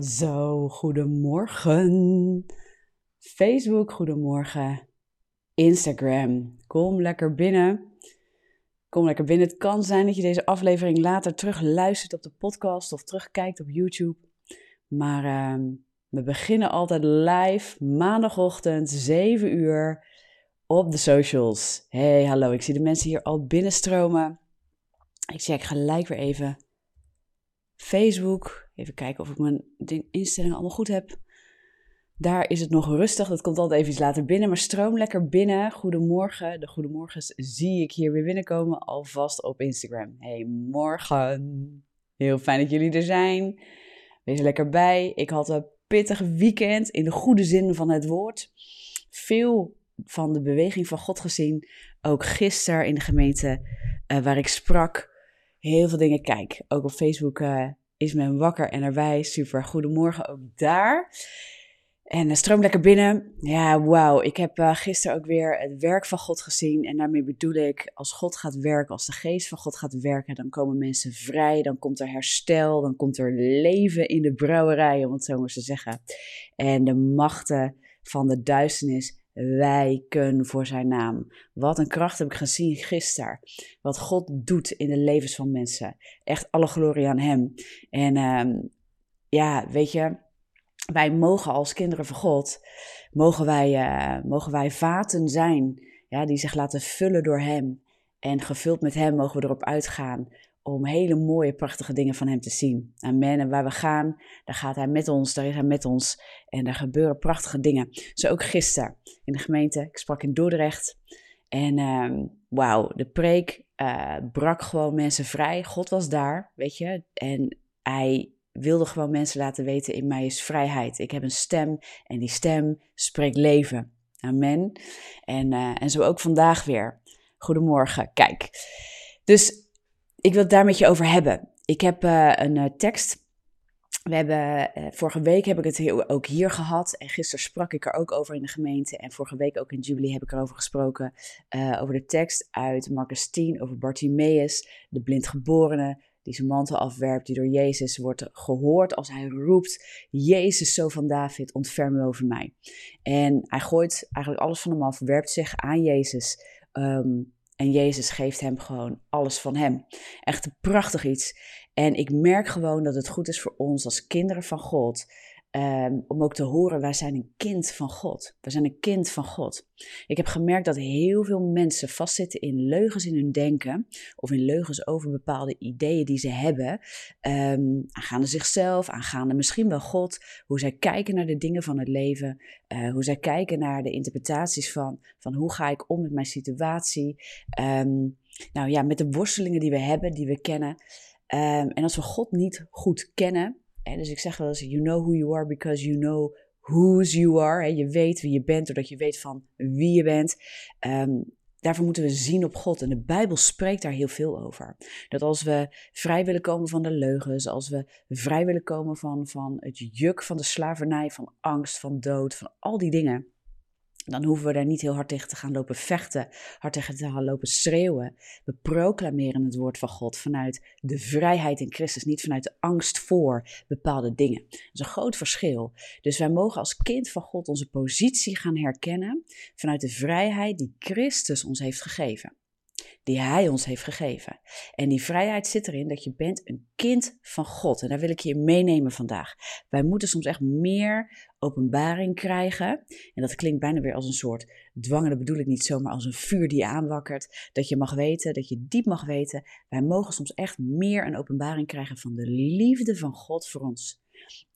Zo, goedemorgen. Facebook, goedemorgen. Instagram, kom lekker binnen. Kom lekker binnen. Het kan zijn dat je deze aflevering later terug luistert op de podcast of terugkijkt op YouTube. Maar uh, we beginnen altijd live maandagochtend 7 uur op de socials. Hey, hallo. Ik zie de mensen hier al binnenstromen. Ik check gelijk weer even Facebook. Even kijken of ik mijn instellingen allemaal goed heb. Daar is het nog rustig. Dat komt altijd even iets later binnen. Maar stroom lekker binnen. Goedemorgen. De goedemorgens zie ik hier weer binnenkomen. Alvast op Instagram. Hey, morgen. Heel fijn dat jullie er zijn. Wees er lekker bij. Ik had een pittig weekend in de goede zin van het woord. Veel van de beweging van God gezien. Ook gisteren in de gemeente uh, waar ik sprak. Heel veel dingen kijk. Ook op Facebook uh, is men wakker en erbij. Super. Goedemorgen ook daar. En uh, stroom lekker binnen. Ja, wauw. Ik heb uh, gisteren ook weer het werk van God gezien. En daarmee bedoel ik, als God gaat werken, als de geest van God gaat werken, dan komen mensen vrij. Dan komt er herstel. Dan komt er leven in de brouwerij, om het zo maar te zeggen. En de machten van de duisternis wijken voor zijn naam. Wat een kracht heb ik gezien gisteren. Wat God doet in de levens van mensen. Echt alle glorie aan Hem. En uh, ja, weet je, wij mogen als kinderen van God, mogen wij, uh, mogen wij vaten zijn ja, die zich laten vullen door Hem. En gevuld met Hem mogen we erop uitgaan om hele mooie, prachtige dingen van Hem te zien. Amen. En waar we gaan, daar gaat Hij met ons, daar is Hij met ons. En daar gebeuren prachtige dingen. Zo ook gisteren in de gemeente. Ik sprak in Dordrecht. En um, wauw, de preek uh, brak gewoon mensen vrij. God was daar, weet je. En Hij wilde gewoon mensen laten weten, in mij is vrijheid. Ik heb een stem en die stem spreekt leven. Amen. En, uh, en zo ook vandaag weer. Goedemorgen. Kijk. Dus ik wil het daar met je over hebben. Ik heb uh, een uh, tekst. We hebben, uh, vorige week heb ik het heel, ook hier gehad. En gisteren sprak ik er ook over in de gemeente. En vorige week ook in Jubilee heb ik erover gesproken. over de tekst uit Marcus 10 over Bartimaeus, de blindgeborene. Die zijn mantel afwerpt, die door Jezus wordt gehoord als hij roept: Jezus, zo van David, ontferm u over mij. En hij gooit eigenlijk alles van hem af, werpt zich aan Jezus. Um, en Jezus geeft hem gewoon alles van hem. Echt een prachtig iets. En ik merk gewoon dat het goed is voor ons als kinderen van God. Um, om ook te horen, wij zijn een kind van God. We zijn een kind van God. Ik heb gemerkt dat heel veel mensen vastzitten in leugens in hun denken. Of in leugens over bepaalde ideeën die ze hebben. Um, aangaande zichzelf, aangaande misschien wel God. Hoe zij kijken naar de dingen van het leven. Uh, hoe zij kijken naar de interpretaties van, van hoe ga ik om met mijn situatie. Um, nou ja, met de worstelingen die we hebben, die we kennen. en als we God niet goed kennen dus ik zeg wel eens, you know who you are because you know whose you are. Je weet wie je bent doordat je weet van wie je bent. Um, daarvoor moeten we zien op God. En de Bijbel spreekt daar heel veel over. Dat als we vrij willen komen van de leugens, als we vrij willen komen van, van het juk van de slavernij, van angst, van dood, van al die dingen dan hoeven we daar niet heel hard tegen te gaan lopen vechten, hard tegen te gaan lopen schreeuwen. We proclameren het woord van God vanuit de vrijheid in Christus, niet vanuit de angst voor bepaalde dingen. Dat is een groot verschil. Dus wij mogen als kind van God onze positie gaan herkennen vanuit de vrijheid die Christus ons heeft gegeven die Hij ons heeft gegeven. En die vrijheid zit erin dat je bent een kind van God. En daar wil ik je meenemen vandaag. Wij moeten soms echt meer openbaring krijgen. En dat klinkt bijna weer als een soort dwang. Dat bedoel ik niet zomaar als een vuur die aanwakkert. Dat je mag weten, dat je diep mag weten. Wij mogen soms echt meer een openbaring krijgen van de liefde van God voor ons.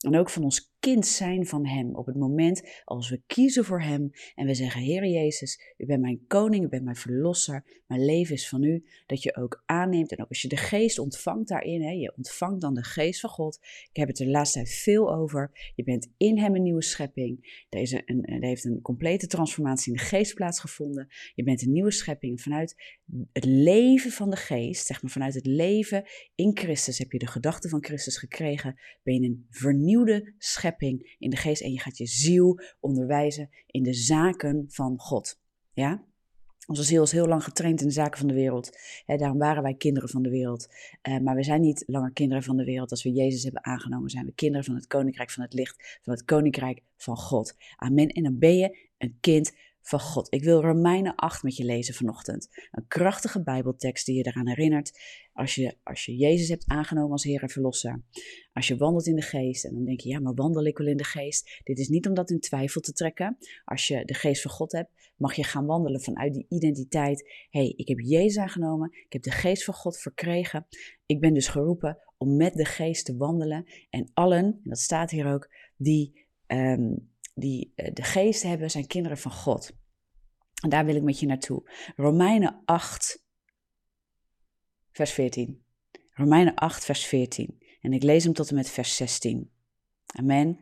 En ook van ons kind zijn van Hem. Op het moment als we kiezen voor Hem en we zeggen: Heer Jezus, U bent mijn koning, U bent mijn verlosser, mijn leven is van U. Dat je ook aanneemt en ook als je de geest ontvangt daarin, hè, je ontvangt dan de geest van God. Ik heb het er de laatste tijd veel over. Je bent in Hem een nieuwe schepping. Er, er heeft een complete transformatie in de geest plaatsgevonden. Je bent een nieuwe schepping. Vanuit het leven van de geest, zeg maar vanuit het leven in Christus, heb je de gedachten van Christus gekregen. Ben je een vernieuwde schepping in de geest en je gaat je ziel onderwijzen in de zaken van God. Ja? Onze ziel is heel lang getraind in de zaken van de wereld. daarom waren wij kinderen van de wereld. Uh, maar we zijn niet langer kinderen van de wereld. Als we Jezus hebben aangenomen, zijn we kinderen van het koninkrijk van het licht, van het koninkrijk van God. Amen. En dan ben je een kind van God. Ik wil Romeinen 8 met je lezen vanochtend. Een krachtige Bijbeltekst die je eraan herinnert als je, als je Jezus hebt aangenomen als Heer en Verlosser. Als je wandelt in de geest en dan denk je, ja, maar wandel ik wel in de geest? Dit is niet om dat in twijfel te trekken. Als je de geest van God hebt, mag je gaan wandelen vanuit die identiteit. Hé, hey, ik heb Jezus aangenomen, ik heb de geest van God verkregen. Ik ben dus geroepen om met de geest te wandelen. En allen, en dat staat hier ook, die... Um, die eh, de geest hebben, zijn kinderen van God. En daar wil ik met je naartoe. Romeinen 8, vers 14. Romeinen 8, vers 14. En ik lees hem tot en met vers 16. Amen.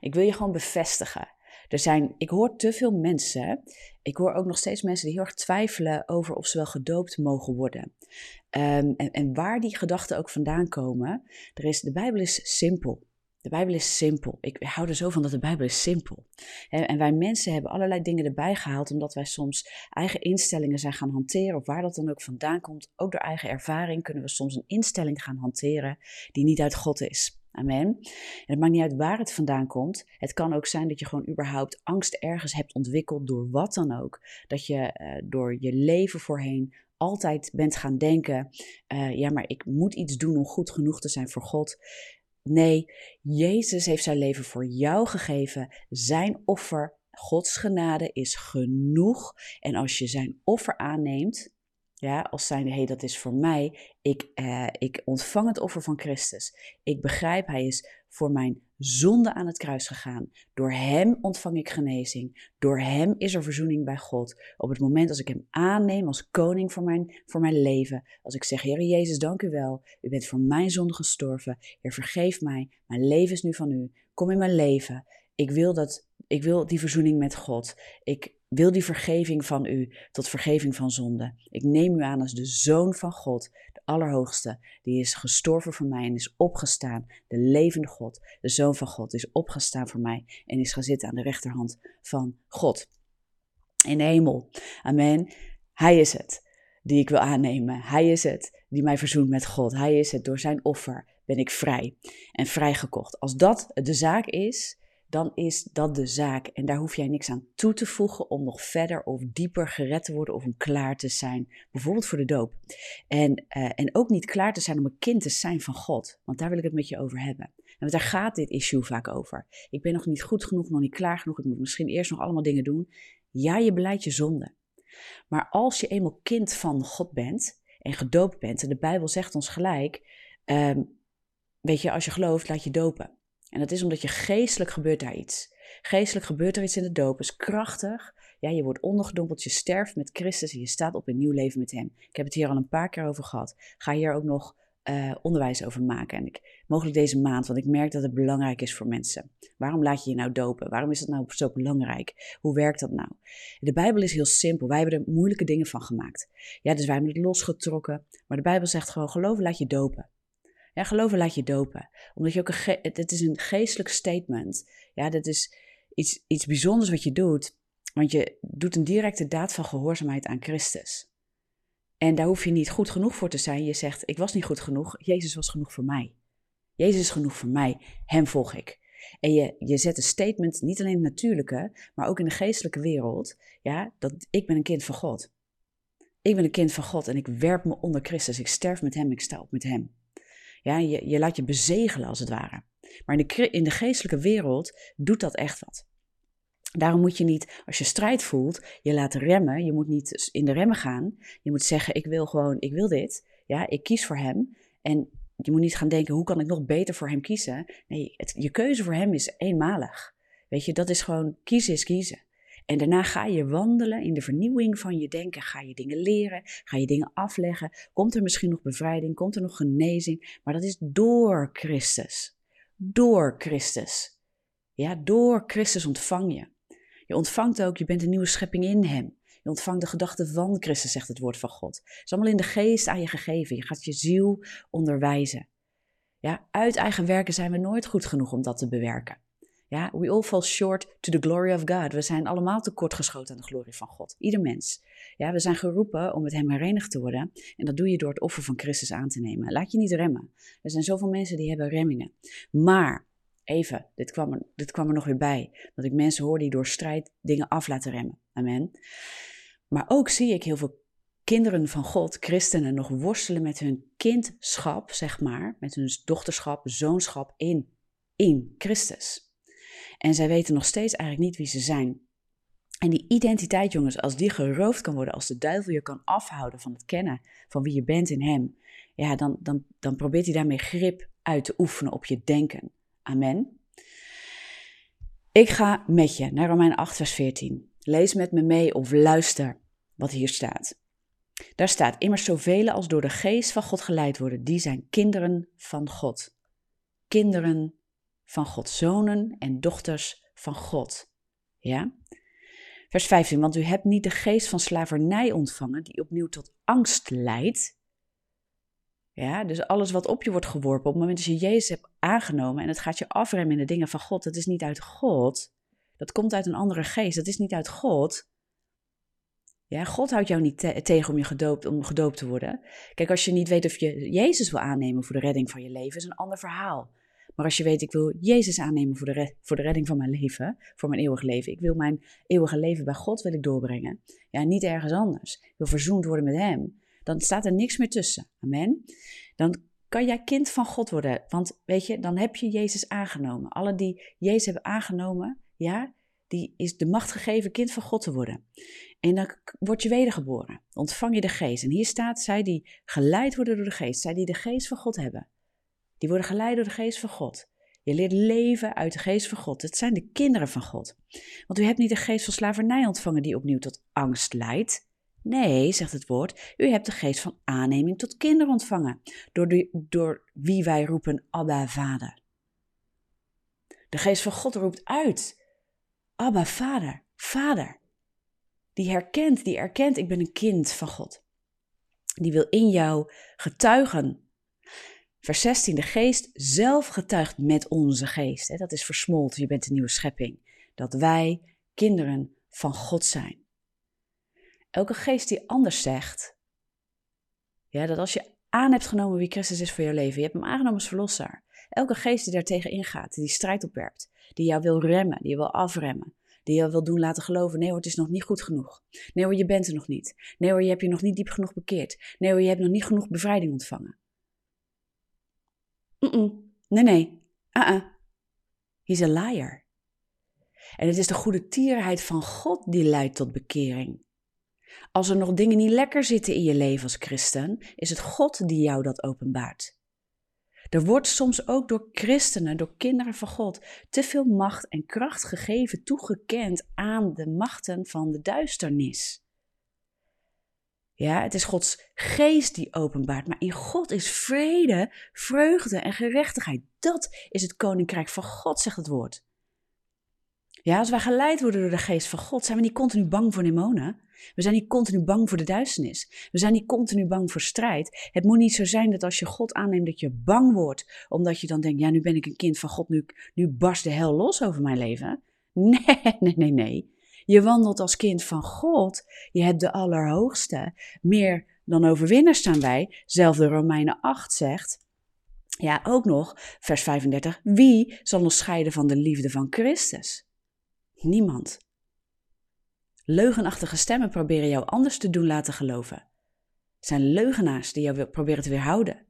Ik wil je gewoon bevestigen. Er zijn, ik hoor te veel mensen, ik hoor ook nog steeds mensen die heel erg twijfelen over of ze wel gedoopt mogen worden. Um, en, en waar die gedachten ook vandaan komen, er is, de Bijbel is simpel. De Bijbel is simpel. Ik hou er zo van dat de Bijbel is simpel. En wij mensen hebben allerlei dingen erbij gehaald, omdat wij soms eigen instellingen zijn gaan hanteren, of waar dat dan ook vandaan komt. Ook door eigen ervaring kunnen we soms een instelling gaan hanteren die niet uit God is. Amen. En het maakt niet uit waar het vandaan komt. Het kan ook zijn dat je gewoon überhaupt angst ergens hebt ontwikkeld door wat dan ook. Dat je uh, door je leven voorheen altijd bent gaan denken: uh, ja, maar ik moet iets doen om goed genoeg te zijn voor God. Nee, Jezus heeft zijn leven voor jou gegeven. Zijn offer, Gods genade, is genoeg. En als je zijn offer aanneemt, ja, als zijnde, hé, hey, dat is voor mij. Ik, eh, ik ontvang het offer van Christus. Ik begrijp, hij is voor mijn zonde aan het kruis gegaan. Door hem ontvang ik genezing. Door hem is er verzoening bij God. Op het moment als ik hem aanneem als koning voor mijn, voor mijn leven. Als ik zeg, Heer Jezus, dank u wel. U bent voor mijn zonde gestorven. Heer, vergeef mij. Mijn leven is nu van u. Kom in mijn leven. Ik wil, dat, ik wil die verzoening met God. Ik wil die vergeving van u tot vergeving van zonde. Ik neem u aan als de zoon van God, Allerhoogste, die is gestorven voor mij en is opgestaan. De levende God, de zoon van God, is opgestaan voor mij en is gaan zitten aan de rechterhand van God. In de hemel. Amen. Hij is het die ik wil aannemen. Hij is het die mij verzoent met God. Hij is het. Door zijn offer ben ik vrij en vrijgekocht. Als dat de zaak is, dan is dat de zaak. En daar hoef jij niks aan toe te voegen om nog verder of dieper gered te worden of om klaar te zijn. Bijvoorbeeld voor de doop. En, uh, en ook niet klaar te zijn om een kind te zijn van God. Want daar wil ik het met je over hebben. En daar gaat dit issue vaak over. Ik ben nog niet goed genoeg, nog niet klaar genoeg. Ik moet misschien eerst nog allemaal dingen doen. Ja, je beleidt je zonde. Maar als je eenmaal kind van God bent en gedoopt bent, en de Bijbel zegt ons gelijk, um, weet je, als je gelooft, laat je dopen. En dat is omdat je geestelijk gebeurt daar iets. Geestelijk gebeurt er iets in de doop, is krachtig. Ja, je wordt ondergedompeld, je sterft met Christus en je staat op een nieuw leven met Hem. Ik heb het hier al een paar keer over gehad. Ga hier ook nog uh, onderwijs over maken. En ik, mogelijk deze maand, want ik merk dat het belangrijk is voor mensen. Waarom laat je je nou dopen? Waarom is dat nou zo belangrijk? Hoe werkt dat nou? De Bijbel is heel simpel. Wij hebben er moeilijke dingen van gemaakt. Ja, dus wij hebben het losgetrokken. Maar de Bijbel zegt gewoon: geloof, laat je dopen. Ja, geloven laat je dopen. Omdat je ook een het is een geestelijk statement. Ja, dat is iets, iets bijzonders wat je doet. Want je doet een directe daad van gehoorzaamheid aan Christus. En daar hoef je niet goed genoeg voor te zijn. Je zegt, ik was niet goed genoeg. Jezus was genoeg voor mij. Jezus is genoeg voor mij. Hem volg ik. En je, je zet een statement, niet alleen in het natuurlijke, maar ook in de geestelijke wereld. Ja, dat ik ben een kind van God. Ik ben een kind van God en ik werp me onder Christus. Ik sterf met Hem, ik sta op met Hem. Ja, je, je laat je bezegelen als het ware. Maar in de, in de geestelijke wereld doet dat echt wat. Daarom moet je niet, als je strijd voelt, je laten remmen. Je moet niet in de remmen gaan. Je moet zeggen, ik wil gewoon, ik wil dit. Ja, ik kies voor hem. En je moet niet gaan denken, hoe kan ik nog beter voor hem kiezen? Nee, je keuze voor hem is eenmalig. Weet je, dat is gewoon, kiezen is kiezen. En daarna ga je wandelen in de vernieuwing van je denken. Ga je dingen leren, ga je dingen afleggen. Komt er misschien nog bevrijding, komt er nog genezing. Maar dat is door Christus. Door Christus. Ja, door Christus ontvang je. Je ontvangt ook, je bent een nieuwe schepping in Hem. Je ontvangt de gedachten van Christus, zegt het woord van God. Het is allemaal in de geest aan je gegeven. Je gaat je ziel onderwijzen. Ja, uit eigen werken zijn we nooit goed genoeg om dat te bewerken. Ja, we all fall short to the glory of God. We zijn allemaal tekortgeschoten aan de glorie van God. Ieder mens. Ja, we zijn geroepen om met Hem herenigd te worden. En dat doe je door het offer van Christus aan te nemen. Laat je niet remmen. Er zijn zoveel mensen die hebben remmingen. Maar, even, dit kwam er, dit kwam er nog weer bij. Dat ik mensen hoor die door strijd dingen af laten remmen. Amen. Maar ook zie ik heel veel kinderen van God, christenen, nog worstelen met hun kindschap, zeg maar. Met hun dochterschap, zoonschap in, in Christus. En zij weten nog steeds eigenlijk niet wie ze zijn. En die identiteit, jongens, als die geroofd kan worden, als de duivel je kan afhouden van het kennen van wie je bent in hem, ja, dan, dan, dan probeert hij daarmee grip uit te oefenen op je denken. Amen. Ik ga met je naar Romein 8, vers 14. Lees met me mee of luister wat hier staat. Daar staat immers zoveel als door de geest van God geleid worden, die zijn kinderen van God. Kinderen van God, zonen en dochters van God. Ja? Vers 15, want u hebt niet de geest van slavernij ontvangen, die opnieuw tot angst leidt. Ja, dus alles wat op je wordt geworpen, op het moment dat je Jezus hebt aangenomen en het gaat je afremmen in de dingen van God, dat is niet uit God. Dat komt uit een andere geest, dat is niet uit God. Ja, God houdt jou niet tegen om, je gedoopt, om gedoopt te worden. Kijk, als je niet weet of je Jezus wil aannemen voor de redding van je leven, is een ander verhaal. Maar als je weet, ik wil Jezus aannemen voor de, voor de redding van mijn leven, voor mijn eeuwig leven. Ik wil mijn eeuwige leven bij God wil ik doorbrengen. Ja, niet ergens anders. Ik wil verzoend worden met Hem. Dan staat er niks meer tussen. Amen. Dan kan jij kind van God worden. Want weet je, dan heb je Jezus aangenomen. Alle die Jezus hebben aangenomen, ja, die is de macht gegeven kind van God te worden. En dan word je wedergeboren. Ontvang je de geest. En hier staat, zij die geleid worden door de geest, zij die de geest van God hebben. Die worden geleid door de geest van God. Je leert leven uit de geest van God. Het zijn de kinderen van God. Want u hebt niet de geest van slavernij ontvangen die opnieuw tot angst leidt. Nee, zegt het woord, u hebt de geest van aanneming tot kinderen ontvangen, door, door wie wij roepen Abba Vader. De geest van God roept uit, Abba Vader, Vader. Die herkent, die erkent, ik ben een kind van God. Die wil in jou getuigen Vers 16, de geest zelf getuigt met onze geest. Hè? Dat is versmolten, je bent een nieuwe schepping. Dat wij kinderen van God zijn. Elke geest die anders zegt, ja, dat als je aan hebt genomen wie Christus is voor jouw leven, je hebt hem aangenomen als verlosser. Elke geest die daartegen ingaat, die strijd opwerpt, die jou wil remmen, die je wil afremmen, die jou wil doen laten geloven, nee hoor, het is nog niet goed genoeg. Nee hoor, je bent er nog niet. Nee hoor, je hebt je nog niet diep genoeg bekeerd. Nee hoor, je hebt nog niet genoeg bevrijding ontvangen. Mm-mm. Nee, nee. Uh-uh. He's a liar. En het is de goede tierheid van God die leidt tot bekering. Als er nog dingen niet lekker zitten in je leven als christen, is het God die jou dat openbaart. Er wordt soms ook door christenen, door kinderen van God, te veel macht en kracht gegeven, toegekend aan de machten van de duisternis. Ja, het is Gods geest die openbaart, maar in God is vrede, vreugde en gerechtigheid. Dat is het koninkrijk van God, zegt het woord. Ja, als wij geleid worden door de geest van God, zijn we niet continu bang voor demonen. We zijn niet continu bang voor de duisternis. We zijn niet continu bang voor strijd. Het moet niet zo zijn dat als je God aanneemt dat je bang wordt, omdat je dan denkt, ja, nu ben ik een kind van God, nu, nu barst de hel los over mijn leven. Nee, nee, nee, nee. Je wandelt als kind van God. Je hebt de Allerhoogste. Meer dan overwinnaars staan wij. Zelfde Romeinen 8 zegt. Ja, ook nog, vers 35. Wie zal ons scheiden van de liefde van Christus? Niemand. Leugenachtige stemmen proberen jou anders te doen laten geloven. Zijn leugenaars die jou proberen te weerhouden.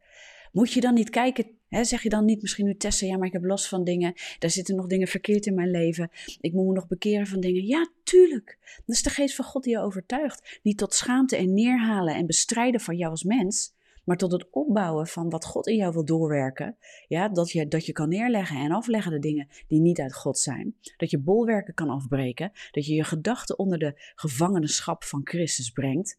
Moet je dan niet kijken zeg je dan niet misschien nu Tessa, ja, maar ik heb last van dingen. Daar zitten nog dingen verkeerd in mijn leven. Ik moet me nog bekeren van dingen. Ja, tuurlijk. Dat is de geest van God die je overtuigt. Niet tot schaamte en neerhalen en bestrijden van jou als mens. Maar tot het opbouwen van wat God in jou wil doorwerken. Ja, dat je, dat je kan neerleggen en afleggen de dingen die niet uit God zijn. Dat je bolwerken kan afbreken. Dat je je gedachten onder de gevangenschap van Christus brengt.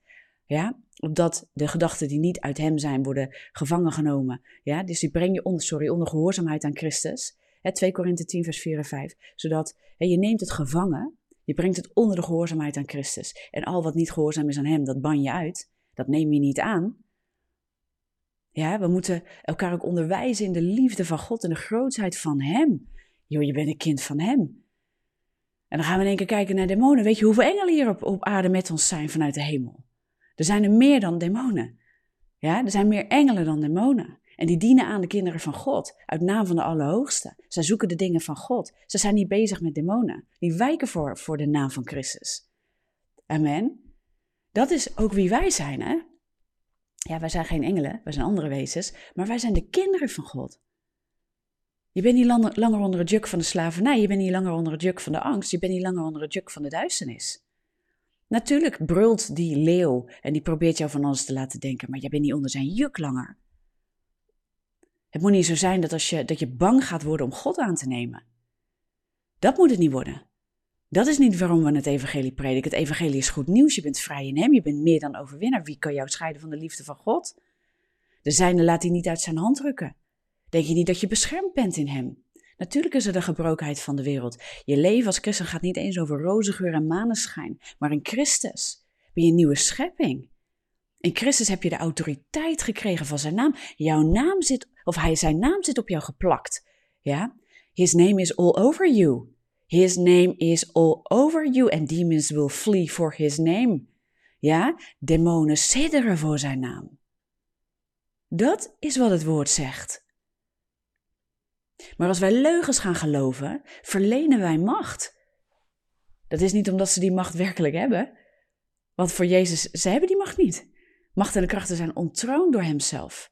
Ja, opdat de gedachten die niet uit hem zijn worden gevangen genomen. Ja, dus die breng je onder, sorry, onder gehoorzaamheid aan Christus. Hè, 2 Korinthe 10 vers 4 en 5. Zodat hè, je neemt het gevangen, je brengt het onder de gehoorzaamheid aan Christus. En al wat niet gehoorzaam is aan hem, dat ban je uit. Dat neem je niet aan. Ja, we moeten elkaar ook onderwijzen in de liefde van God en de grootheid van hem. Joh, je bent een kind van Hem. En dan gaan we in één keer kijken naar demonen. Weet je hoeveel engelen hier op, op aarde met ons zijn vanuit de hemel? Er zijn er meer dan demonen. Ja, er zijn meer engelen dan demonen. En die dienen aan de kinderen van God, uit naam van de Allerhoogste. Zij zoeken de dingen van God. Ze zijn niet bezig met demonen. Die wijken voor, voor de naam van Christus. Amen. Dat is ook wie wij zijn, hè? Ja, wij zijn geen engelen, wij zijn andere wezens, maar wij zijn de kinderen van God. Je bent niet langer, onder het juk van de slavernij, je bent niet langer onder het juk van de angst, je bent niet langer onder het juk van de duisternis. Natuurlijk brult die leeuw en die probeert jou van alles te laten denken, maar jij bent niet onder zijn juk langer. Het moet niet zo zijn dat, als je, dat je bang gaat worden om God aan te nemen. Dat moet het niet worden. Dat is niet waarom we het evangelie prediken. Het evangelie is goed nieuws. Je bent vrij in hem. Je bent meer dan overwinnaar. Wie kan jou scheiden van de liefde van God? De zijne laat hij niet uit zijn hand drukken. Denk je niet dat je beschermd bent in hem? Natuurlijk is er de gebrokenheid van de wereld. Je leven als christen gaat niet eens over roze geur en maneschijn, maar in Christus ben je een nieuwe schepping. In Christus heb je de autoriteit gekregen van zijn naam. Jouw naam zit, of hij, zijn naam zit op jou geplakt. Ja? His name is all over you. His name is all over you and demons will flee for his name. Ja? Demonen sidderen voor zijn naam. Dat is wat het woord zegt. Maar als wij leugens gaan geloven, verlenen wij macht. Dat is niet omdat ze die macht werkelijk hebben. Want voor Jezus, ze hebben die macht niet. Macht en de krachten zijn ontroond door hemzelf.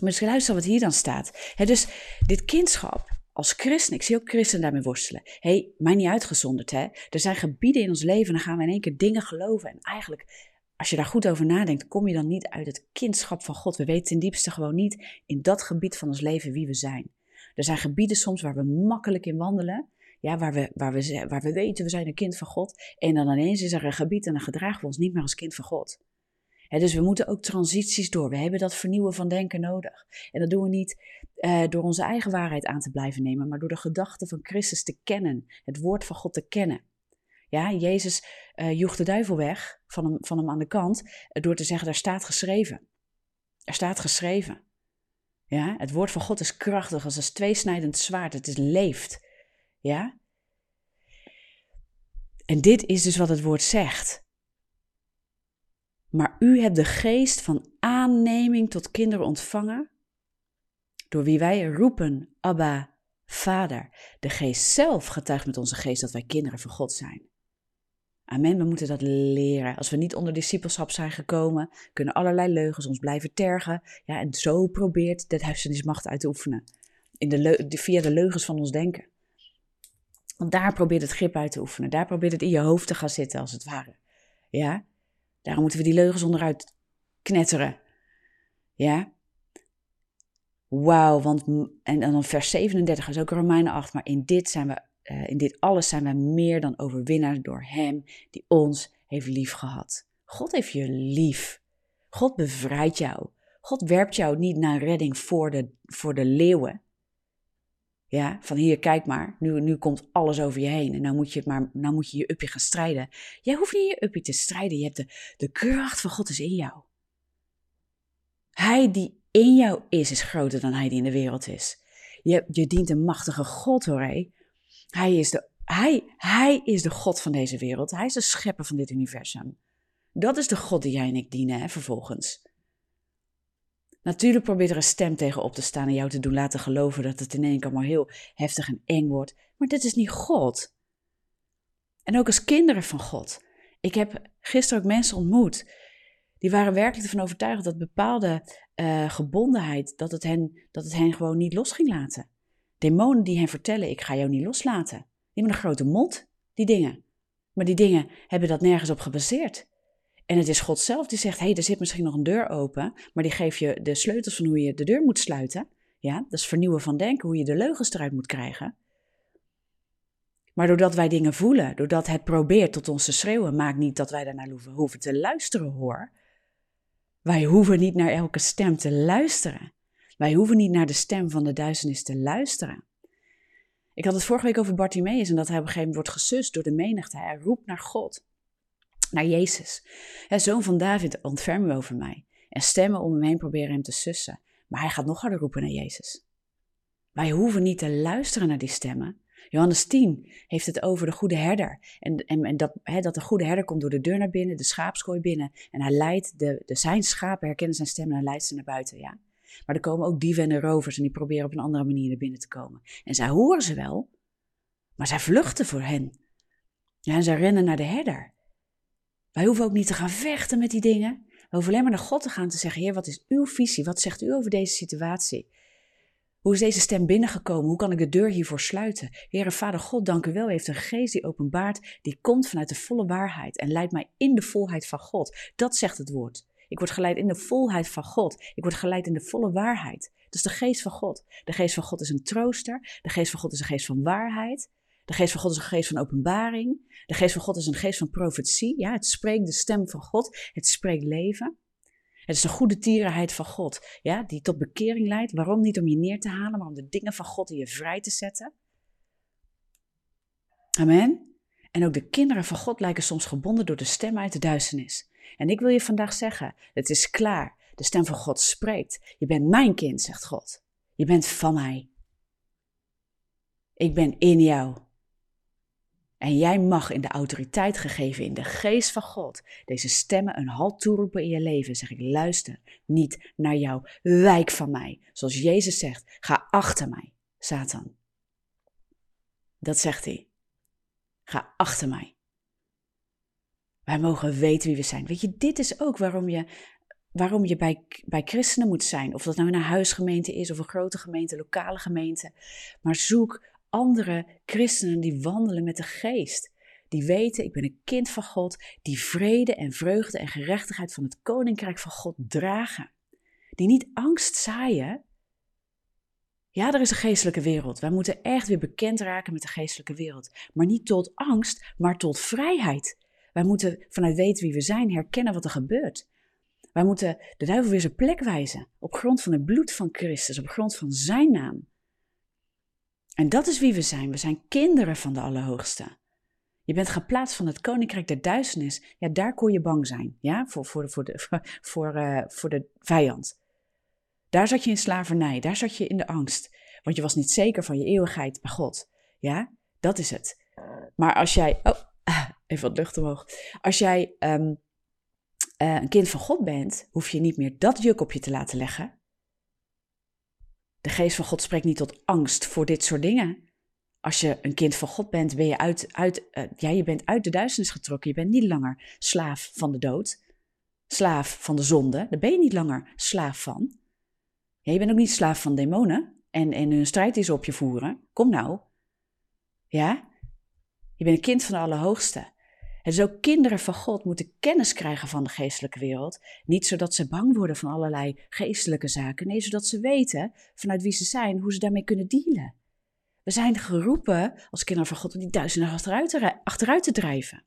Maar luister wat hier dan staat. dus dit kindschap als christen, ik zie ook christenen daarmee worstelen. Hé, hey, mij niet uitgezonderd hè. Er zijn gebieden in ons leven, dan gaan we in één keer dingen geloven. En eigenlijk, als je daar goed over nadenkt, kom je dan niet uit het kindschap van God. We weten ten diepste gewoon niet in dat gebied van ons leven wie we zijn. Er zijn gebieden soms waar we makkelijk in wandelen. Ja, waar we, waar, we, waar we weten we zijn een kind van God. En dan ineens is er een gebied en dan gedragen we ons niet meer als kind van God dus we moeten ook transities door. We hebben dat vernieuwen van denken nodig. En dat doen we niet uh, door onze eigen waarheid aan te blijven nemen, maar door de gedachten van Christus te kennen, het woord van God te kennen. Ja, Jezus uh, joeg de duivel weg van hem, van hem aan de kant uh, door te zeggen, daar staat geschreven. Er staat geschreven. Ja, het woord van God is krachtig als een tweesnijdend zwaard. Het is leeft. Ja. En dit is dus wat het woord zegt. Maar u hebt de geest van aanneming tot kinderen ontvangen, door wie wij roepen, Abba, Vader. De geest zelf getuigt met onze geest dat wij kinderen van God zijn. Amen, we moeten dat leren. Als we niet onder discipelschap zijn gekomen, kunnen allerlei leugens ons blijven tergen. Ja, en zo probeert de duisternismacht uit te oefenen. In de via de leugens van ons denken. Want daar probeert het grip uit te oefenen. Daar probeert het in je hoofd te gaan zitten, als het ware. Ja, Daarom moeten we die leugens onderuit knetteren. Ja? Wauw, want en, dan vers 37 is ook Romeinen 8, maar in dit zijn we, uh, in dit alles zijn we meer dan overwinnaars door Hem die ons heeft lief gehad. God heeft je lief. God bevrijdt jou. God werpt jou niet naar redding voor de, voor de leeuwen. Ja, van hier, kijk maar, nu, nu komt alles over je heen en nou moet je, maar, nou moet je je uppie gaan strijden. Jij hoeft niet je uppie te strijden, je hebt de, de kracht van God is in jou. Hij die in jou is, is groter dan hij die in de wereld is. Je, je dient een machtige God hoor. Hij is, de, hij, hij is de God van deze wereld, hij is de schepper van dit universum. Dat is de God die jij en ik dienen, hè, vervolgens. Natuurlijk probeert er een stem tegen op te staan en jou te doen laten geloven dat het in één keer heel heftig en eng wordt. Maar dit is niet God. En ook als kinderen van God. Ik heb gisteren ook mensen ontmoet. Die waren werkelijk ervan overtuigd dat bepaalde uh, gebondenheid, dat het, hen, dat het hen gewoon niet los ging laten. Demonen die hen vertellen, ik ga jou niet loslaten. Die hebben een grote mond, die dingen. Maar die dingen hebben dat nergens op gebaseerd. En het is God zelf die zegt: hé, hey, er zit misschien nog een deur open, maar die geeft je de sleutels van hoe je de deur moet sluiten. Ja, dat is vernieuwen van denken, hoe je de leugens eruit moet krijgen. Maar doordat wij dingen voelen, doordat het probeert tot ons te schreeuwen, maakt niet dat wij daarnaar hoeven, hoeven te luisteren hoor. Wij hoeven niet naar elke stem te luisteren. Wij hoeven niet naar de stem van de duisternis te luisteren. Ik had het vorige week over Bartimaeus en dat hij op een gegeven moment wordt gesust door de menigte. Hij roept naar God naar Jezus. zoon van David, ontferm u over mij. En stemmen om hem heen proberen hem te sussen. Maar hij gaat nog harder roepen naar Jezus. Wij hoeven niet te luisteren naar die stemmen. Johannes 10 heeft het over de goede herder. En, en, en dat, dat de goede herder komt door de deur naar binnen, de schaapskooi binnen. En hij leidt de, de, zijn schapen, herkennen zijn stem en hij leidt ze naar buiten. Ja? Maar er komen ook dieven en rovers en die proberen op een andere manier naar binnen te komen. En zij horen ze wel, maar zij vluchten voor hen. Ja, en zij rennen naar de herder. Wij hoeven ook niet te gaan vechten met die dingen. We hoeven alleen maar naar God te gaan te zeggen: Heer, wat is uw visie? Wat zegt u over deze situatie? Hoe is deze stem binnengekomen? Hoe kan ik de deur hiervoor sluiten? Heere Vader God, dank u wel. U heeft een geest die openbaart, die komt vanuit de volle waarheid en leidt mij in de volheid van God. Dat zegt het woord. Ik word geleid in de volheid van God. Ik word geleid in de volle waarheid. Dat is de geest van God. De geest van God is een trooster. De geest van God is een geest van waarheid. De geest van God is een geest van openbaring. De geest van God is een geest van profetie. Ja, het spreekt de stem van God. Het spreekt leven. Het is de goede tierenheid van God, ja, die tot bekering leidt. Waarom niet om je neer te halen, maar om de dingen van God in je vrij te zetten. Amen. En ook de kinderen van God lijken soms gebonden door de stem uit de duisternis. En ik wil je vandaag zeggen, het is klaar. De stem van God spreekt. Je bent mijn kind, zegt God. Je bent van mij. Ik ben in jou. En jij mag in de autoriteit gegeven in de geest van God deze stemmen een halt toeroepen in je leven. Zeg ik, luister niet naar jou, wijk van mij. Zoals Jezus zegt, ga achter mij, Satan. Dat zegt hij. Ga achter mij. Wij mogen weten wie we zijn. Weet je, dit is ook waarom je, waarom je bij, bij christenen moet zijn. Of dat nou een huisgemeente is of een grote gemeente, lokale gemeente. Maar zoek andere christenen die wandelen met de geest. Die weten, ik ben een kind van God, die vrede en vreugde en gerechtigheid van het koninkrijk van God dragen. Die niet angst zaaien. Ja, er is een geestelijke wereld. Wij moeten echt weer bekend raken met de geestelijke wereld. Maar niet tot angst, maar tot vrijheid. Wij moeten vanuit weten wie we zijn herkennen wat er gebeurt. Wij moeten de duivel weer zijn plek wijzen. Op grond van het bloed van Christus, op grond van zijn naam. En dat is wie we zijn. We zijn kinderen van de Allerhoogste. Je bent geplaatst van het koninkrijk der duisternis. Ja, daar kon je bang zijn. Ja, voor, voor, voor, de, voor, uh, voor de vijand. Daar zat je in slavernij. Daar zat je in de angst. Want je was niet zeker van je eeuwigheid bij God. Ja, dat is het. Maar als jij. Oh, even wat lucht omhoog. Als jij um, uh, een kind van God bent, hoef je niet meer dat juk op je te laten leggen. De geest van God spreekt niet tot angst voor dit soort dingen. Als je een kind van God bent, ben je uit, uit, uh, ja, je bent uit de duisternis getrokken. Je bent niet langer slaaf van de dood, slaaf van de zonde. Daar ben je niet langer slaaf van. Je bent ook niet slaaf van demonen en, en hun strijd die ze op je voeren. Kom nou. Ja? Je bent een kind van de Allerhoogste. En zo kinderen van God moeten kennis krijgen van de geestelijke wereld. Niet zodat ze bang worden van allerlei geestelijke zaken. Nee, zodat ze weten vanuit wie ze zijn, hoe ze daarmee kunnen dealen. We zijn geroepen als kinderen van God om die duizenden achteruit te, achteruit te drijven.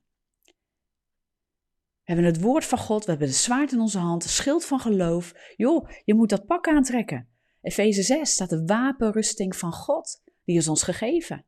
We hebben het woord van God, we hebben de zwaard in onze hand, de schild van geloof. Joh, je moet dat pak aantrekken. Efeze 6 staat de wapenrusting van God, die is ons gegeven.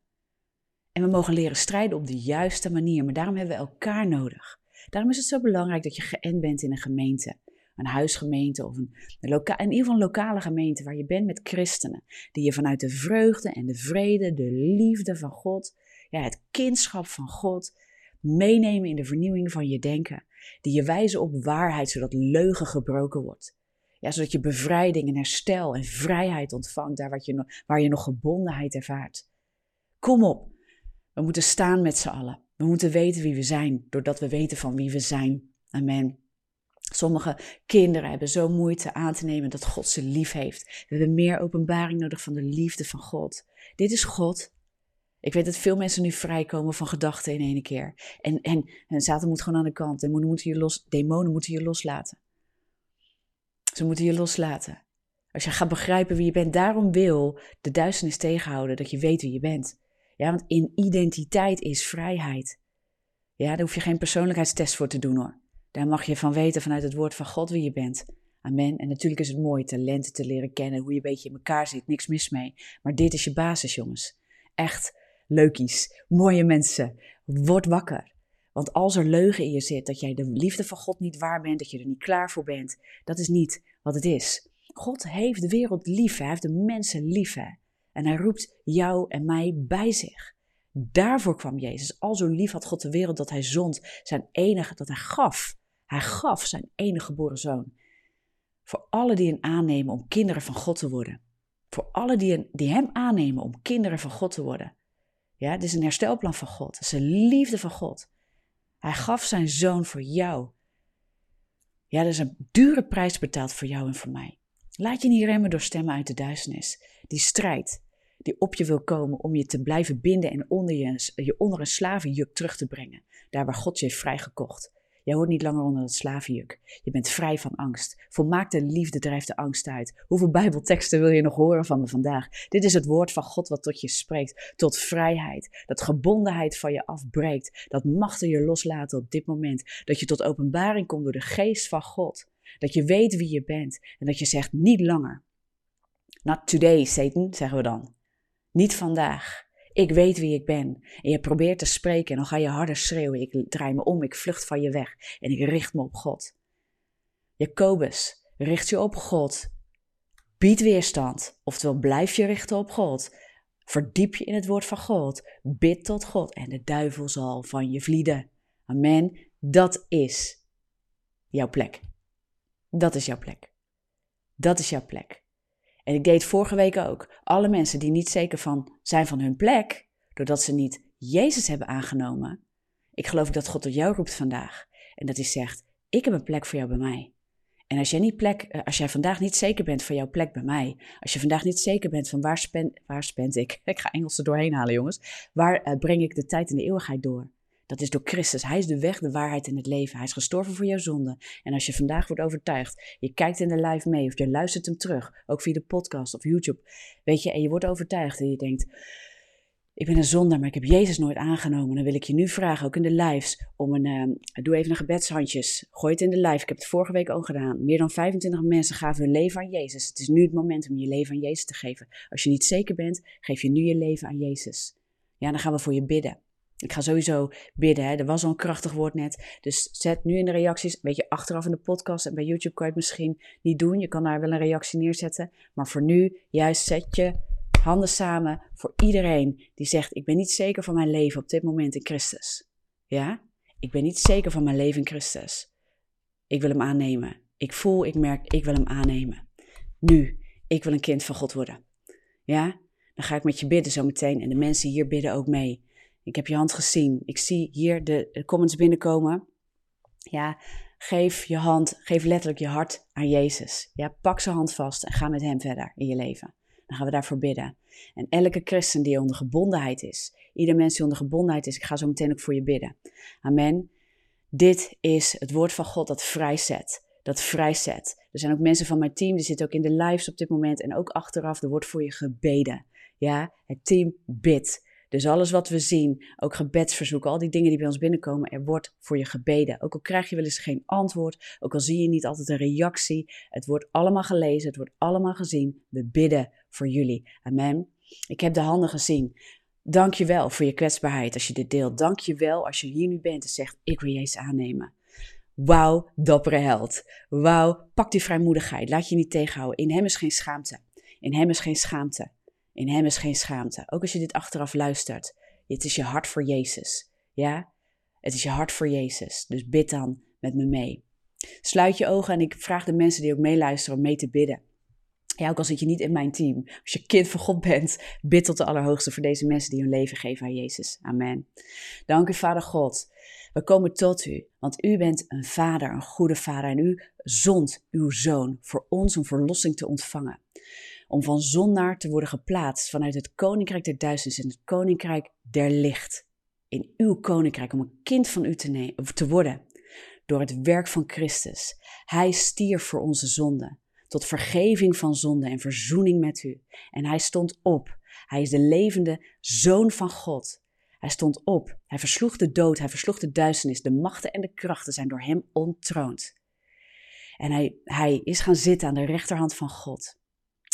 En we mogen leren strijden op de juiste manier, maar daarom hebben we elkaar nodig. Daarom is het zo belangrijk dat je geënt bent in een gemeente. Een huisgemeente of een, in ieder geval een lokale gemeente waar je bent met christenen. Die je vanuit de vreugde en de vrede, de liefde van God, ja, het kindschap van God, meenemen in de vernieuwing van je denken. Die je wijzen op waarheid, zodat leugen gebroken wordt. Ja, zodat je bevrijding en herstel en vrijheid ontvangt, daar wat je, waar je nog gebondenheid ervaart. Kom op, we moeten staan met z'n allen. We moeten weten wie we zijn, doordat we weten van wie we zijn. Amen. Sommige kinderen hebben zo moeite aan te nemen dat God ze lief heeft. We hebben meer openbaring nodig van de liefde van God. Dit is God. Ik weet dat veel mensen nu vrijkomen van gedachten in één keer. En, en, en Satan moet gewoon aan de kant. Demonen moeten je, los, demonen moeten je loslaten. Ze moeten je loslaten. Als je gaat begrijpen wie je bent, daarom wil de duisternis tegenhouden dat je weet wie je bent. Ja, want in identiteit is vrijheid. Ja, daar hoef je geen persoonlijkheidstest voor te doen hoor. Daar mag je van weten vanuit het woord van God wie je bent. Amen. En natuurlijk is het mooi talenten te leren kennen, hoe je een beetje in elkaar zit, niks mis mee. Maar dit is je basis, jongens. Echt leukies, mooie mensen. Word wakker. Want als er leugen in je zit, dat jij de liefde van God niet waar bent, dat je er niet klaar voor bent, dat is niet wat het is. God heeft de wereld lief, hij heeft de mensen lief. Hè? En hij roept jou en mij bij zich. Daarvoor kwam Jezus. Al zo lief had God de wereld dat hij zond zijn enige, dat hij gaf. Hij gaf zijn enige geboren zoon. Voor alle die hem aannemen om kinderen van God te worden. Voor alle die, die hem aannemen om kinderen van God te worden. Ja, dit is een herstelplan van God. Het is een liefde van God. Hij gaf zijn zoon voor jou. Ja, er is een dure prijs betaald voor jou en voor mij. Laat je niet remmen door stemmen uit de duisternis. Die strijd die op je wil komen om je te blijven binden en onder je, je onder een slavenjuk terug te brengen. Daar waar God je heeft vrijgekocht. Jij hoort niet langer onder het slavenjuk. Je bent vrij van angst. Volmaakte liefde drijft de angst uit. Hoeveel Bijbelteksten wil je nog horen van me vandaag? Dit is het woord van God wat tot je spreekt. Tot vrijheid. Dat gebondenheid van je afbreekt. Dat machten je loslaten op dit moment. Dat je tot openbaring komt door de geest van God. Dat je weet wie je bent. En dat je zegt niet langer. Not today, Satan, zeggen we dan. Niet vandaag. Ik weet wie ik ben. En je probeert te spreken en dan ga je harder schreeuwen. Ik draai me om, ik vlucht van je weg en ik richt me op God. Jacobus, richt je op God. Bied weerstand, oftewel blijf je richten op God. Verdiep je in het woord van God. Bid tot God en de duivel zal van je vlieden. Amen. Dat is jouw plek. Dat is jouw plek. Dat is jouw plek. En ik deed vorige week ook. Alle mensen die niet zeker van zijn van hun plek, doordat ze niet Jezus hebben aangenomen. Ik geloof dat God tot jou roept vandaag. En dat hij zegt: Ik heb een plek voor jou bij mij. En als jij, niet plek, eh, als jij vandaag niet zeker bent van jouw plek bij mij, als je vandaag niet zeker bent van waar spend, waar ik, ik ga Engels er doorheen halen jongens, waar uh, breng ik de tijd en de eeuwigheid door? Dat is door Christus. Hij is de weg, de waarheid en het leven. Hij is gestorven voor jouw zonde. En als je vandaag wordt overtuigd, je kijkt in de live mee of je luistert hem terug, ook via de podcast of YouTube, weet je, en je wordt overtuigd en je denkt, ik ben een zondaar, maar ik heb Jezus nooit aangenomen. Dan wil ik je nu vragen, ook in de lives, om een, uh, doe even een gebedshandjes. Gooi het in de live. Ik heb het vorige week al gedaan. Meer dan 25 mensen gaven hun leven aan Jezus. Het is nu het moment om je leven aan Jezus te geven. Als je niet zeker bent, geef je nu je leven aan Jezus. Ja, dan gaan we voor je bidden. Ik ga sowieso bidden. Hè. Er was al een krachtig woord net. Dus zet nu in de reacties. Weet je, achteraf in de podcast en bij YouTube kan je het misschien niet doen. Je kan daar wel een reactie neerzetten. Maar voor nu, juist zet je handen samen voor iedereen die zegt: Ik ben niet zeker van mijn leven op dit moment in Christus. Ja? Ik ben niet zeker van mijn leven in Christus. Ik wil hem aannemen. Ik voel, ik merk, ik wil hem aannemen. Nu, ik wil een kind van God worden. Ja? Dan ga ik met je bidden zometeen en de mensen hier bidden ook mee. Ik heb je hand gezien. Ik zie hier de comments binnenkomen. Ja, geef je hand, geef letterlijk je hart aan Jezus. Ja, pak zijn hand vast en ga met hem verder in je leven. Dan gaan we daarvoor bidden. En elke christen die onder gebondenheid is, ieder mens die onder gebondenheid is, ik ga zo meteen ook voor je bidden. Amen. Dit is het woord van God dat vrijzet. Dat vrijzet. Er zijn ook mensen van mijn team, die zitten ook in de lives op dit moment en ook achteraf. Er wordt voor je gebeden. Ja, het team bidt. Dus alles wat we zien, ook gebedsverzoeken, al die dingen die bij ons binnenkomen, er wordt voor je gebeden. Ook al krijg je wel eens geen antwoord, ook al zie je niet altijd een reactie, het wordt allemaal gelezen, het wordt allemaal gezien. We bidden voor jullie. Amen. Ik heb de handen gezien. Dank je wel voor je kwetsbaarheid als je dit deelt. Dank je wel als je hier nu bent en zegt, ik wil Jezus aannemen. Wauw, dappere held. Wauw, pak die vrijmoedigheid. Laat je niet tegenhouden. In hem is geen schaamte. In hem is geen schaamte. In hem is geen schaamte. Ook als je dit achteraf luistert. Het is je hart voor Jezus. Ja? Het is je hart voor Jezus. Dus bid dan met me mee. Sluit je ogen en ik vraag de mensen die ook meeluisteren om mee te bidden. Ja, ook al zit je niet in mijn team. Als je kind van God bent, bid tot de Allerhoogste voor deze mensen die hun leven geven aan Jezus. Amen. Dank u, Vader God. We komen tot u, want u bent een vader, een goede vader. En u zond uw zoon voor ons om verlossing te ontvangen om van zondaar te worden geplaatst vanuit het koninkrijk der duisternis in het koninkrijk der licht. In uw koninkrijk, om een kind van u te, te worden, door het werk van Christus. Hij stierf voor onze zonden, tot vergeving van zonde en verzoening met u. En hij stond op. Hij is de levende zoon van God. Hij stond op. Hij versloeg de dood. Hij versloeg de duisternis. De machten en de krachten zijn door hem ontroond. En hij, hij is gaan zitten aan de rechterhand van God.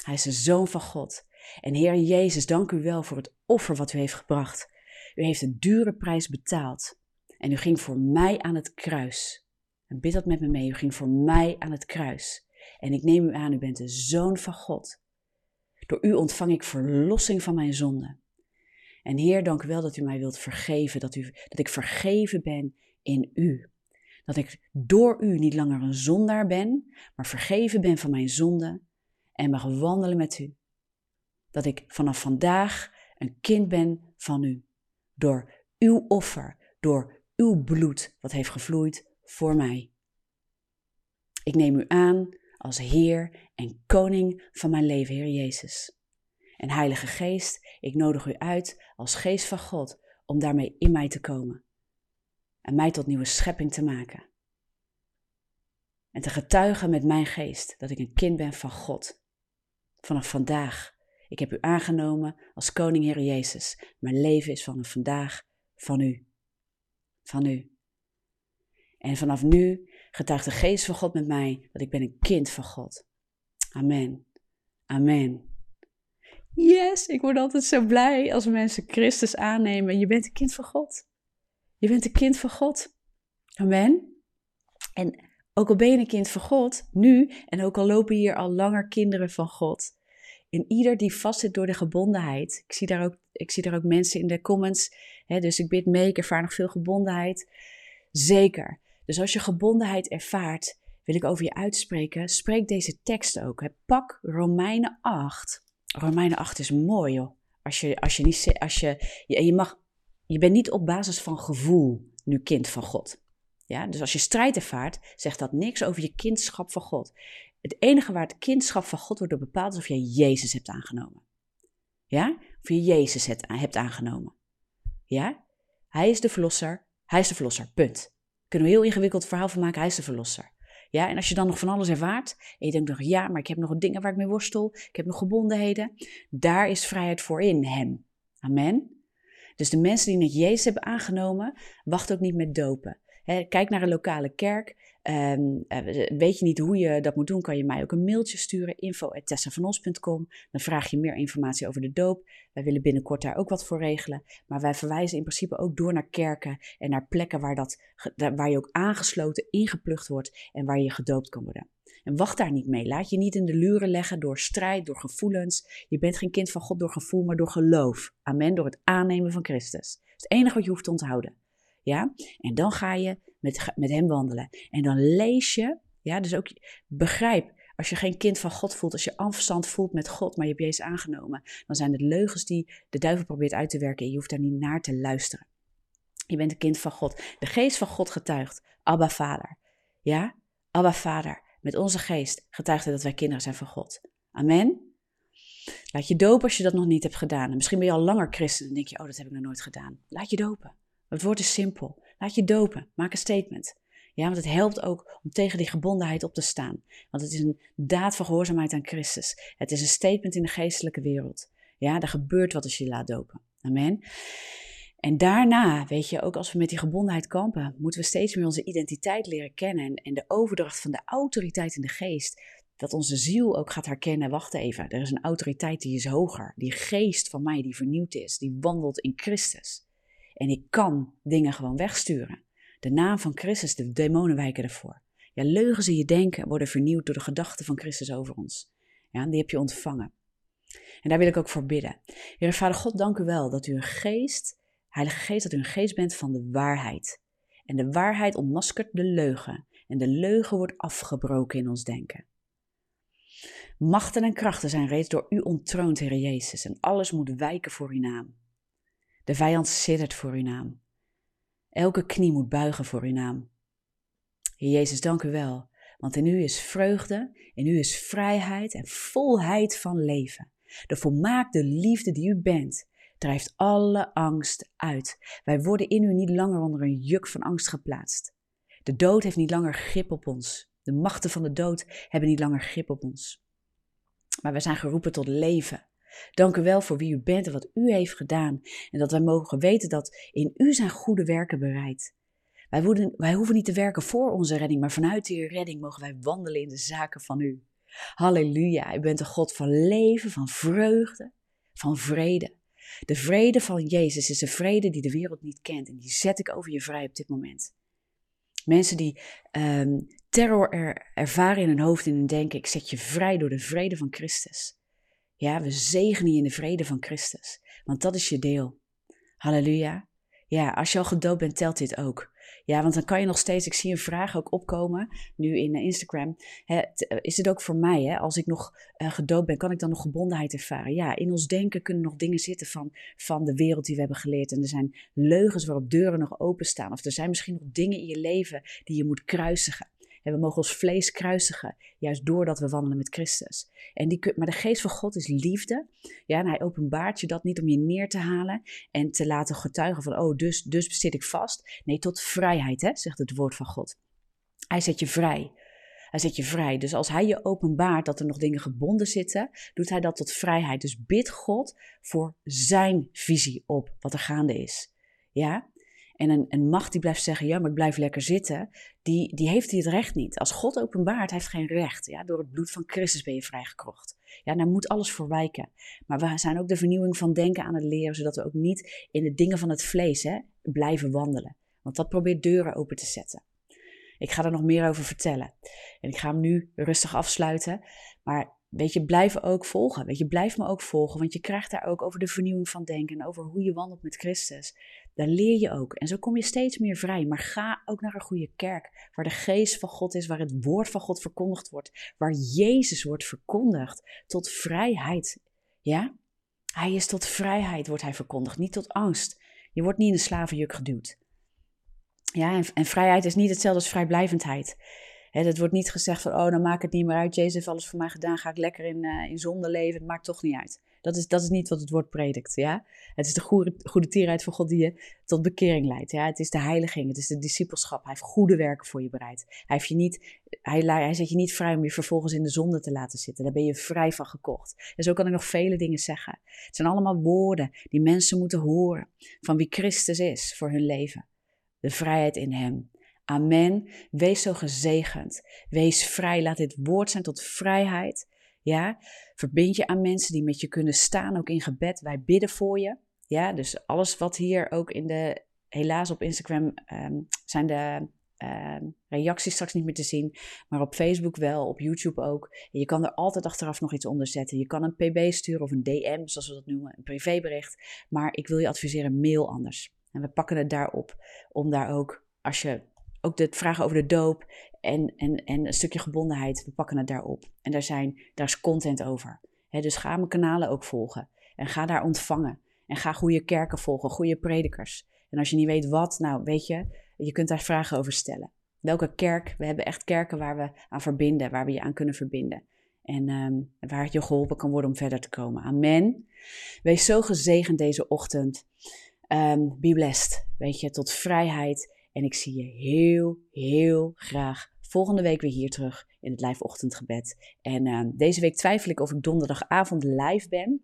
Hij is de zoon van God. En Heer Jezus, dank u wel voor het offer wat u heeft gebracht. U heeft een dure prijs betaald. En u ging voor mij aan het kruis. En bid dat met me mee. U ging voor mij aan het kruis. En ik neem u aan, u bent de zoon van God. Door u ontvang ik verlossing van mijn zonde. En Heer, dank u wel dat u mij wilt vergeven, dat, u, dat ik vergeven ben in u. Dat ik door u niet langer een zondaar ben, maar vergeven ben van mijn zonde en mag wandelen met u. Dat ik vanaf vandaag een kind ben van u. Door uw offer, door uw bloed wat heeft gevloeid voor mij. Ik neem u aan als Heer en Koning van mijn leven, Heer Jezus. En Heilige Geest, ik nodig u uit als Geest van God om daarmee in mij te komen en mij tot nieuwe schepping te maken. En te getuigen met mijn geest dat ik een kind ben van God. Vanaf vandaag, ik heb u aangenomen als Koning Heer Jezus. Mijn leven is vanaf vandaag van u. Van u. En vanaf nu getuigt de geest van God met mij dat ik ben een kind van God. Amen. Amen. Yes, ik word altijd zo blij als mensen Christus aannemen. Je bent een kind van God. Je bent een kind van God. Amen. En ook al ben je een kind van God, nu, en ook al lopen hier al langer kinderen van God. En ieder die vastzit door de gebondenheid. Ik zie daar ook, ik zie daar ook mensen in de comments. Hè, dus ik bid mee, ik ervaar nog veel gebondenheid. Zeker. Dus als je gebondenheid ervaart, wil ik over je uitspreken. Spreek deze tekst ook. Pak Romeinen 8. Romeinen 8 is mooi, joh. Als je, als je niet, als je, je, je mag, je bent niet op basis van gevoel nu kind van God. Ja, dus als je strijd ervaart, zegt dat niks over je kindschap van God. Het enige waar het kindschap van God wordt door bepaald is of je Jezus hebt aangenomen. Ja? Of je Jezus hebt aangenomen. Ja? Hij is de verlosser. Hij is de verlosser. Punt. Kunnen we een heel ingewikkeld verhaal van maken. Hij is de verlosser. Ja, en als je dan nog van alles ervaart en je denkt nog, ja, maar ik heb nog dingen waar ik mee worstel, ik heb nog gebondenheden, daar is vrijheid voor in hem. Amen. Dus de mensen die net Jezus hebben aangenomen, wacht ook niet met dopen. Kijk naar een lokale kerk. Ehm, eh, weet je niet hoe je dat moet doen, kan je mij ook een mailtje sturen, info.tessavanos.com. Dan vraag je meer informatie over de doop. Wij willen binnenkort daar ook wat voor regelen. Maar wij verwijzen in principe ook door naar kerken en naar plekken waar, dat, waar je ook aangesloten, ingeplucht wordt en waar je gedoopt kan worden. En wacht daar niet mee. Laat je niet in de luren leggen door strijd, door gevoelens. Je bent geen kind van God door gevoel, maar door geloof. Amen, door het aannemen van Christus. Is het enige wat je hoeft te onthouden. Ja? En dan ga je met, met hem wandelen. En dan lees je, ja, dus ook begrijp, als je geen kind van God voelt, als je afstand voelt met God, maar je hebt Jezus aangenomen, dan zijn het leugens die de duivel probeert uit te werken en je hoeft daar niet naar te luisteren. Je bent een kind van God. De geest van God getuigt. Abba Vader. Ja? Abba Vader. Met onze geest getuigt hij dat wij kinderen zijn van God. Amen. Laat je dopen als je dat nog niet hebt gedaan. misschien ben je al langer christen en denk je, oh, dat heb ik nog nooit gedaan. Laat je dopen. Het woord is simpel. Laat je dopen. Maak een statement. Ja, want het helpt ook om tegen die gebondenheid op te staan. Want het is een daad van gehoorzaamheid aan Christus. Het is een statement in de geestelijke wereld. Ja, er gebeurt wat als je je laat dopen. Amen. En daarna, weet je, ook als we met die gebondenheid kampen, moeten we steeds meer onze identiteit leren kennen. En, en de overdracht van de autoriteit in de geest. Dat onze ziel ook gaat herkennen, wacht even, er is een autoriteit die is hoger. Die geest van mij die vernieuwd is, die wandelt in Christus. En ik kan dingen gewoon wegsturen. De naam van Christus, de demonen wijken ervoor. Ja, leugens in je denken worden vernieuwd door de gedachten van Christus over ons. Ja, die heb je ontvangen. En daar wil ik ook voor bidden. Heer Vader God, dank u wel dat u een geest, Heilige Geest, dat u een geest bent van de waarheid. En de waarheid ontmaskert de leugen. En de leugen wordt afgebroken in ons denken. Machten en krachten zijn reeds door u ontroond, Heer Jezus. En alles moet wijken voor uw naam. De vijand siddert voor uw naam. Elke knie moet buigen voor uw naam. Heer Jezus, dank u wel, want in u is vreugde, in u is vrijheid en volheid van leven. De volmaakte liefde die u bent, drijft alle angst uit. Wij worden in u niet langer onder een juk van angst geplaatst. De dood heeft niet langer grip op ons. De machten van de dood hebben niet langer grip op ons. Maar wij zijn geroepen tot leven. Dank u wel voor wie u bent en wat u heeft gedaan. En dat wij mogen weten dat in u zijn goede werken bereid. Wij, wij hoeven niet te werken voor onze redding, maar vanuit die redding mogen wij wandelen in de zaken van u. Halleluja, u bent een God van leven, van vreugde, van vrede. De vrede van Jezus is de vrede die de wereld niet kent en die zet ik over je vrij op dit moment. Mensen die ehm, terror ervaren in hun hoofd en hun denken, ik zet je vrij door de vrede van Christus. Ja, we zegenen je in de vrede van Christus, want dat is je deel. Halleluja. Ja, als je al gedoopt bent, telt dit ook. Ja, want dan kan je nog steeds, ik zie een vraag ook opkomen, nu in eh, Instagram. Hè, eh, is het ook voor mij, hè, als ik nog uh, gedoopt ben, kan ik dan nog gebondenheid ervaren? Ja, in ons denken kunnen nog dingen zitten van, van de wereld die we hebben geleerd. En er zijn leugens waarop deuren nog openstaan. Of er zijn misschien nog dingen in je leven die je moet kruisigen. En we mogen ons vlees kruisigen, juist doordat we wandelen met Christus. En die, maar de geest van God is liefde. Ja, en hij openbaart je dat niet om je neer te halen en te laten getuigen van, oh, dus, dus zit ik vast. Nee, tot vrijheid, hè, zegt het woord van God. Hij zet je vrij. Hij zet je vrij. Dus als hij je openbaart dat er nog dingen gebonden zitten, doet hij dat tot vrijheid. Dus bid God voor zijn visie op wat er gaande is. Ja? En een, macht die blijft zeggen, ja, maar ik blijf lekker zitten, die, die heeft het recht niet. Als God openbaart, heeft geen recht. Ja? Door het bloed van Christus ben je vrijgekrocht. Ja, daar moet alles voor wijken. Maar we zijn ook de vernieuwing van denken aan het leren, zodat we ook niet in de dingen van het vlees hè, blijven wandelen. Want dat probeert deuren open te zetten. Ik ga er nog meer over vertellen. En ik ga hem nu rustig afsluiten. Maar weet je, blijf ook volgen. Weet je, blijf me ook volgen. Want je krijgt daar ook over de vernieuwing van denken. En over hoe je wandelt met Christus. Daar leer je ook. En zo kom je steeds meer vrij. Maar ga ook naar een goede kerk. Waar de geest van God is. Waar het woord van God verkondigd wordt. Waar Jezus wordt verkondigd. Tot vrijheid. Ja? Hij is tot vrijheid, wordt hij verkondigd. Niet tot angst. Je wordt niet in de slavenjuk geduwd. Ja, en, en vrijheid is niet hetzelfde als vrijblijvendheid. He, het wordt niet gezegd van, oh, dan maakt het niet meer uit. Jezus heeft alles voor mij gedaan, ga ik lekker in, uh, in zonde leven. Het maakt toch niet uit. Dat is, dat is niet wat het woord predikt, ja. Het is de goede, goede tierheid van God die je tot bekering leidt, ja. Het is de heiliging, het is de discipelschap. Hij heeft goede werken voor je bereid. Hij, heeft je niet, hij, hij zet je niet vrij om je vervolgens in de zonde te laten zitten. Daar ben je vrij van gekocht. En zo kan ik nog vele dingen zeggen. Het zijn allemaal woorden die mensen moeten horen van wie Christus is voor hun leven de vrijheid in Hem. Amen. Wees zo gezegend. Wees vrij. Laat dit woord zijn tot vrijheid. Ja, verbind je aan mensen die met je kunnen staan, ook in gebed. Wij bidden voor je. Ja, dus alles wat hier ook in de, helaas op Instagram um, zijn de uh, reacties straks niet meer te zien, maar op Facebook wel, op YouTube ook. Je kan er altijd achteraf nog iets onder zetten. Je kan een pb sturen of een DM, zoals we dat noemen, een privébericht. Maar ik wil je adviseren, mail anders. En we pakken het daarop om daar ook, als je ook de vragen over de doop en, en, en een stukje gebondenheid, we pakken het daarop. En daar, zijn, daar is content over. dus ga mijn kanalen ook volgen en ga daar ontvangen. En ga goede kerken volgen, goede predikers. En als je niet weet wat, nou weet je, je kunt daar vragen over stellen. Welke kerk? We hebben echt kerken waar we aan verbinden, waar we je aan kunnen verbinden. En um, waar het je geholpen kan worden om verder te komen. Amen. Wees zo gezegend deze ochtend. Um, be blessed, weet je, tot vrijheid. En ik zie je heel, heel graag volgende week weer hier terug in het live ochtendgebed. En um, deze week twijfel ik of ik donderdagavond live ben.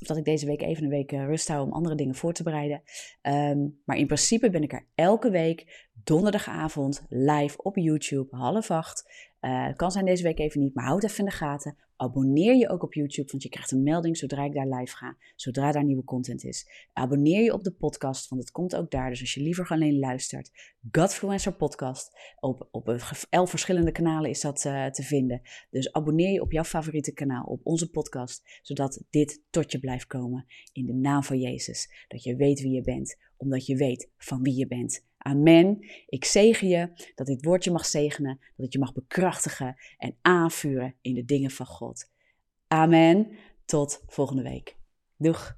Of dat ik deze week even een week uh, rust hou om andere dingen voor te bereiden. Um, maar in principe ben ik er elke week donderdagavond live op YouTube, half acht. Het kan zijn deze week even niet, maar houd even in de gaten. Abonneer je ook op YouTube, want je krijgt een melding zodra ik daar live ga, zodra daar nieuwe content is. Abonneer je op de podcast, want het komt ook daar. Dus als je liever alleen luistert, Godfluencer Podcast. Op, op elf verschillende kanalen is dat uh, te vinden. Dus abonneer je op jouw favoriete kanaal, op onze podcast, zodat dit tot je blijft komen. In de naam van Jezus. Dat je weet wie je bent, omdat je weet van wie je bent. Amen. Ik zegen je dat dit woordje mag zegenen, dat het je mag bekrachtigen en aanvuren in de dingen van God. Amen. Tot volgende week. Doeg.